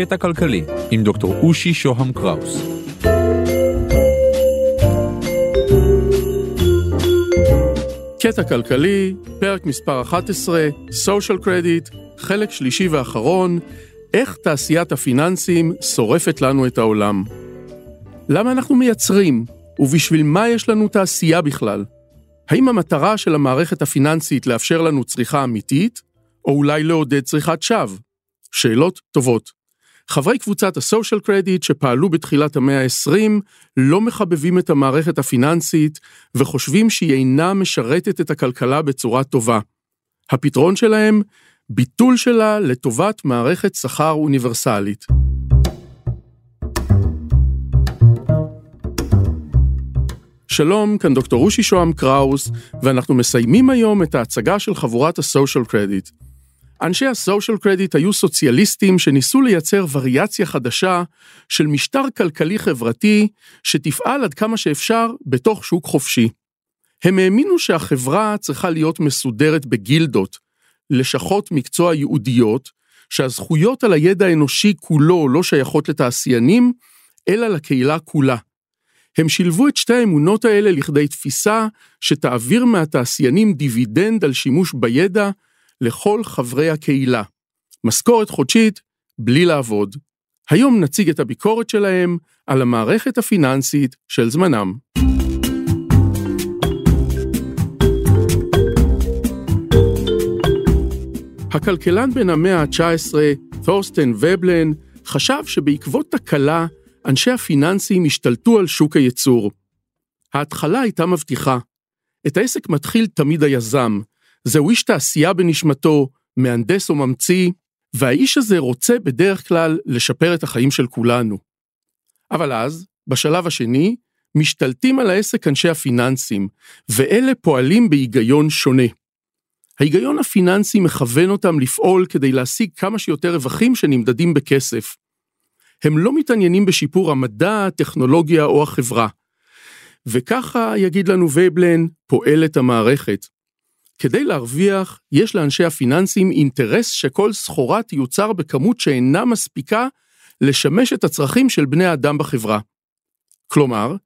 קטע כלכלי עם דוקטור אושי שוהם קראוס. קטע כלכלי, פרק מספר 11, social credit, חלק שלישי ואחרון, איך תעשיית הפיננסים שורפת לנו את העולם. למה אנחנו מייצרים, ובשביל מה יש לנו תעשייה בכלל? האם המטרה של המערכת הפיננסית לאפשר לנו צריכה אמיתית, או אולי לעודד צריכת שווא? שאלות טובות. חברי קבוצת ה-social credit שפעלו בתחילת המאה ה-20 לא מחבבים את המערכת הפיננסית וחושבים שהיא אינה משרתת את הכלכלה בצורה טובה. הפתרון שלהם, ביטול שלה לטובת מערכת שכר אוניברסלית. שלום, כאן דוקטור רושי שוהם קראוס, ואנחנו מסיימים היום את ההצגה של חבורת ה-social credit. אנשי ה-social credit היו סוציאליסטים שניסו לייצר וריאציה חדשה של משטר כלכלי-חברתי שתפעל עד כמה שאפשר בתוך שוק חופשי. הם האמינו שהחברה צריכה להיות מסודרת בגילדות, לשכות מקצוע ייעודיות, שהזכויות על הידע האנושי כולו לא שייכות לתעשיינים, אלא לקהילה כולה. הם שילבו את שתי האמונות האלה לכדי תפיסה שתעביר מהתעשיינים דיבידנד על שימוש בידע לכל חברי הקהילה. משכורת חודשית בלי לעבוד. היום נציג את הביקורת שלהם על המערכת הפיננסית של זמנם. הכלכלן בן המאה ה-19, תורסטן ובלן, חשב שבעקבות תקלה, אנשי הפיננסים השתלטו על שוק הייצור. ההתחלה הייתה מבטיחה. את העסק מתחיל תמיד היזם, זהו איש תעשייה בנשמתו, מהנדס או ממציא, והאיש הזה רוצה בדרך כלל לשפר את החיים של כולנו. אבל אז, בשלב השני, משתלטים על העסק אנשי הפיננסים, ואלה פועלים בהיגיון שונה. ההיגיון הפיננסי מכוון אותם לפעול כדי להשיג כמה שיותר רווחים שנמדדים בכסף. הם לא מתעניינים בשיפור המדע, הטכנולוגיה או החברה. וככה, יגיד לנו וייבלן, פועלת המערכת. כדי להרוויח, יש לאנשי הפיננסים אינטרס שכל סחורה תיוצר בכמות שאינה מספיקה לשמש את הצרכים של בני האדם בחברה. כלומר,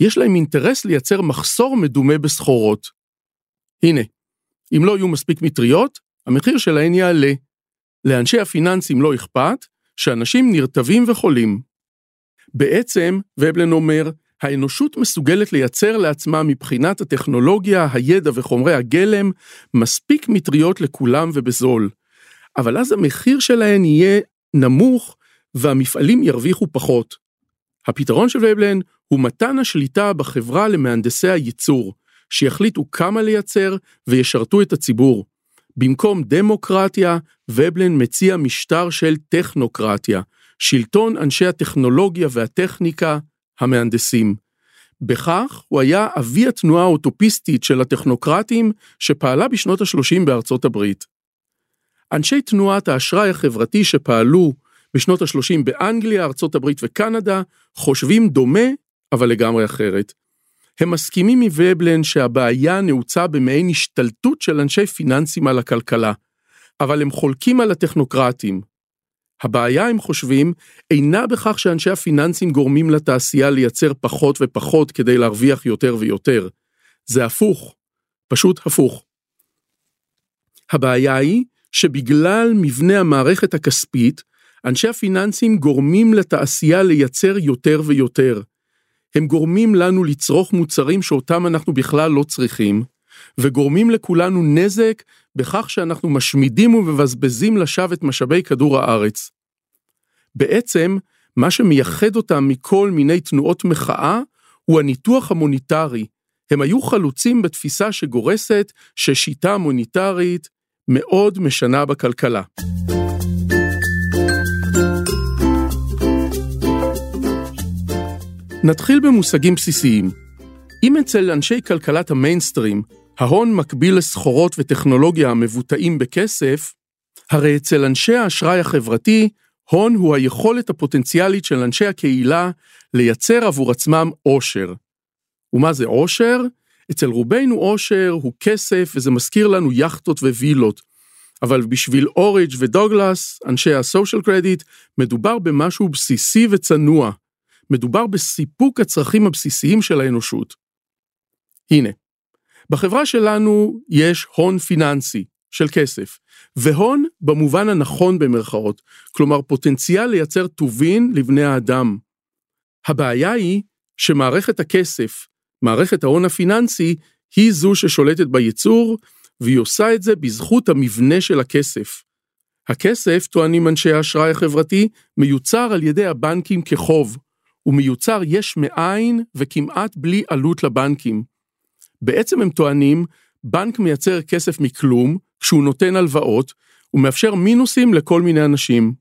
יש להם אינטרס לייצר מחסור מדומה בסחורות. הנה, אם לא יהיו מספיק מטריות, המחיר שלהן יעלה. לאנשי הפיננסים לא אכפת שאנשים נרטבים וחולים. בעצם, ובלן אומר, האנושות מסוגלת לייצר לעצמה מבחינת הטכנולוגיה, הידע וחומרי הגלם מספיק מטריות לכולם ובזול. אבל אז המחיר שלהן יהיה נמוך והמפעלים ירוויחו פחות. הפתרון של ובלן הוא מתן השליטה בחברה למהנדסי הייצור, שיחליטו כמה לייצר וישרתו את הציבור. במקום דמוקרטיה, ובלן מציע משטר של טכנוקרטיה, שלטון אנשי הטכנולוגיה והטכניקה, המהנדסים. בכך הוא היה אבי התנועה האוטופיסטית של הטכנוקרטים שפעלה בשנות ה-30 בארצות הברית. אנשי תנועת האשראי החברתי שפעלו בשנות ה-30 באנגליה, ארצות הברית וקנדה, חושבים דומה, אבל לגמרי אחרת. הם מסכימים מוובלן שהבעיה נעוצה במעין השתלטות של אנשי פיננסים על הכלכלה, אבל הם חולקים על הטכנוקרטים. הבעיה, הם חושבים, אינה בכך שאנשי הפיננסים גורמים לתעשייה לייצר פחות ופחות כדי להרוויח יותר ויותר. זה הפוך, פשוט הפוך. הבעיה היא שבגלל מבנה המערכת הכספית, אנשי הפיננסים גורמים לתעשייה לייצר יותר ויותר. הם גורמים לנו לצרוך מוצרים שאותם אנחנו בכלל לא צריכים, וגורמים לכולנו נזק בכך שאנחנו משמידים ומבזבזים לשווא את משאבי כדור הארץ. בעצם, מה שמייחד אותם מכל מיני תנועות מחאה, הוא הניתוח המוניטרי. הם היו חלוצים בתפיסה שגורסת ששיטה מוניטרית מאוד משנה בכלכלה. נתחיל במושגים בסיסיים. אם אצל אנשי כלכלת המיינסטרים ההון מקביל לסחורות וטכנולוגיה המבוטאים בכסף, הרי אצל אנשי האשראי החברתי, הון הוא היכולת הפוטנציאלית של אנשי הקהילה לייצר עבור עצמם עושר. ומה זה עושר? אצל רובנו עושר הוא כסף וזה מזכיר לנו יכטות ווילות. אבל בשביל אוריג' ודוגלס, אנשי הסושיאל קרדיט, מדובר במשהו בסיסי וצנוע. מדובר בסיפוק הצרכים הבסיסיים של האנושות. הנה, בחברה שלנו יש הון פיננסי של כסף, והון במובן הנכון במרכאות, כלומר פוטנציאל לייצר טובין לבני האדם. הבעיה היא שמערכת הכסף, מערכת ההון הפיננסי, היא זו ששולטת בייצור, והיא עושה את זה בזכות המבנה של הכסף. הכסף, טוענים אנשי האשראי החברתי, מיוצר על ידי הבנקים כחוב. הוא מיוצר יש מאין וכמעט בלי עלות לבנקים. בעצם הם טוענים, בנק מייצר כסף מכלום, כשהוא נותן הלוואות, ומאפשר מינוסים לכל מיני אנשים.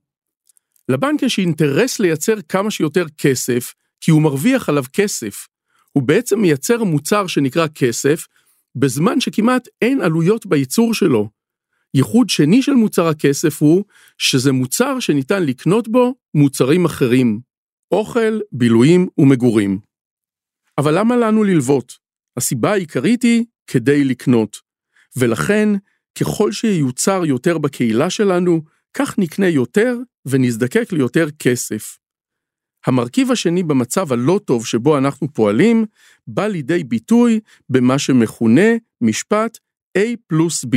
לבנק יש אינטרס לייצר כמה שיותר כסף, כי הוא מרוויח עליו כסף. הוא בעצם מייצר מוצר שנקרא כסף, בזמן שכמעט אין עלויות בייצור שלו. ייחוד שני של מוצר הכסף הוא שזה מוצר שניתן לקנות בו מוצרים אחרים, אוכל, בילויים ומגורים. אבל למה לנו ללוות? הסיבה העיקרית היא כדי לקנות. ולכן, ככל שיוצר יותר בקהילה שלנו, כך נקנה יותר ונזדקק ליותר כסף. המרכיב השני במצב הלא טוב שבו אנחנו פועלים, בא לידי ביטוי במה שמכונה משפט A פלוס B.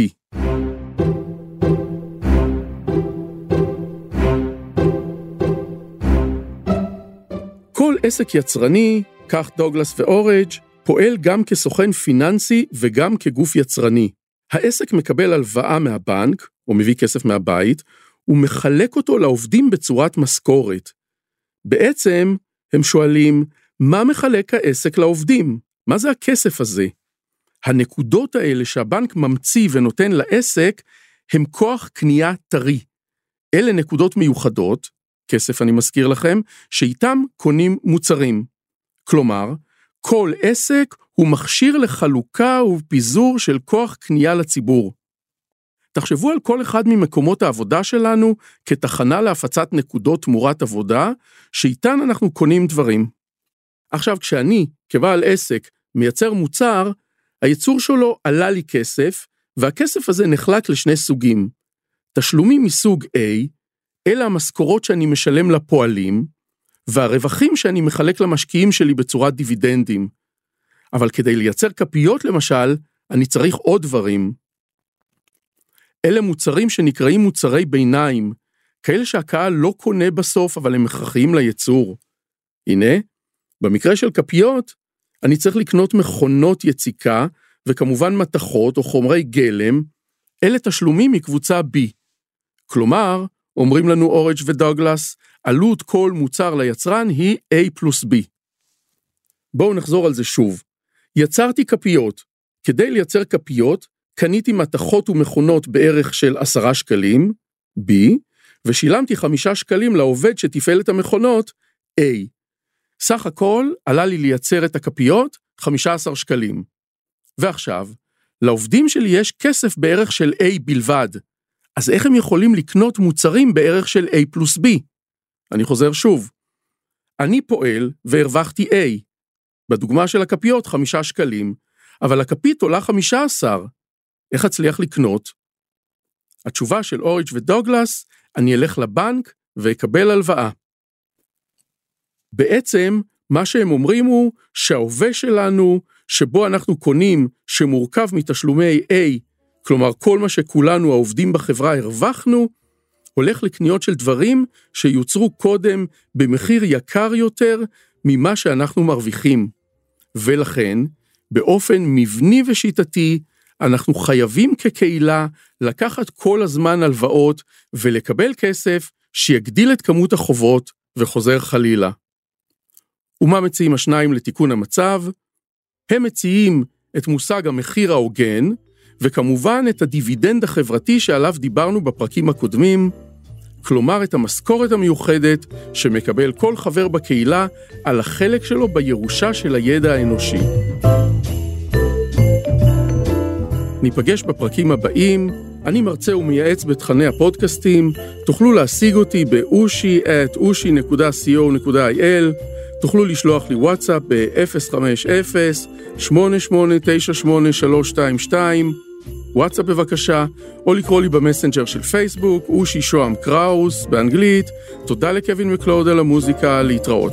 כל עסק יצרני, כך דוגלס ואורג', פועל גם כסוכן פיננסי וגם כגוף יצרני. העסק מקבל הלוואה מהבנק, או מביא כסף מהבית, ומחלק אותו לעובדים בצורת משכורת. בעצם, הם שואלים, מה מחלק העסק לעובדים? מה זה הכסף הזה? הנקודות האלה שהבנק ממציא ונותן לעסק, הם כוח קנייה טרי. אלה נקודות מיוחדות, כסף אני מזכיר לכם, שאיתם קונים מוצרים. כלומר, כל עסק הוא מכשיר לחלוקה ופיזור של כוח קנייה לציבור. תחשבו על כל אחד ממקומות העבודה שלנו כתחנה להפצת נקודות תמורת עבודה, שאיתן אנחנו קונים דברים. עכשיו, כשאני, כבעל עסק, מייצר מוצר, הייצור שלו עלה לי כסף, והכסף הזה נחלק לשני סוגים. תשלומים מסוג A, אלה המשכורות שאני משלם לפועלים, והרווחים שאני מחלק למשקיעים שלי בצורת דיבידנדים. אבל כדי לייצר כפיות למשל, אני צריך עוד דברים. אלה מוצרים שנקראים מוצרי ביניים, כאלה שהקהל לא קונה בסוף אבל הם הכרחיים לייצור. הנה, במקרה של כפיות, אני צריך לקנות מכונות יציקה, וכמובן מתכות או חומרי גלם, אלה תשלומים מקבוצה B. כלומר, אומרים לנו אורג' ודוגלס, עלות כל מוצר ליצרן היא A פלוס B. בואו נחזור על זה שוב. יצרתי כפיות. כדי לייצר כפיות, קניתי מתכות ומכונות בערך של עשרה שקלים, B, ושילמתי חמישה שקלים לעובד שתפעל את המכונות, A. סך הכל עלה לי לייצר את הכפיות 15 שקלים. ועכשיו, לעובדים שלי יש כסף בערך של A בלבד, אז איך הם יכולים לקנות מוצרים בערך של A פלוס B? אני חוזר שוב. אני פועל והרווחתי A. בדוגמה של הכפיות חמישה שקלים, אבל הכפית עולה חמישה עשר. איך אצליח לקנות? התשובה של אוריג' ודוגלס, אני אלך לבנק ואקבל הלוואה. בעצם, מה שהם אומרים הוא שההווה שלנו, שבו אנחנו קונים, שמורכב מתשלומי A, כלומר כל מה שכולנו העובדים בחברה הרווחנו, הולך לקניות של דברים שיוצרו קודם במחיר יקר יותר ממה שאנחנו מרוויחים. ולכן, באופן מבני ושיטתי, אנחנו חייבים כקהילה לקחת כל הזמן הלוואות ולקבל כסף שיגדיל את כמות החובות וחוזר חלילה. ומה מציעים השניים לתיקון המצב? הם מציעים את מושג המחיר ההוגן, וכמובן את הדיבידנד החברתי שעליו דיברנו בפרקים הקודמים, כלומר את המשכורת המיוחדת שמקבל כל חבר בקהילה על החלק שלו בירושה של הידע האנושי. ניפגש בפרקים הבאים, אני מרצה ומייעץ בתכני הפודקאסטים, תוכלו להשיג אותי באושי at אושי.co.il, תוכלו לשלוח לי וואטסאפ ב-050-8898-322 וואטסאפ בבקשה, או לקרוא לי במסנג'ר של פייסבוק, אושי שוהם קראוס, באנגלית. תודה לקווין מקלוד על המוזיקה, להתראות.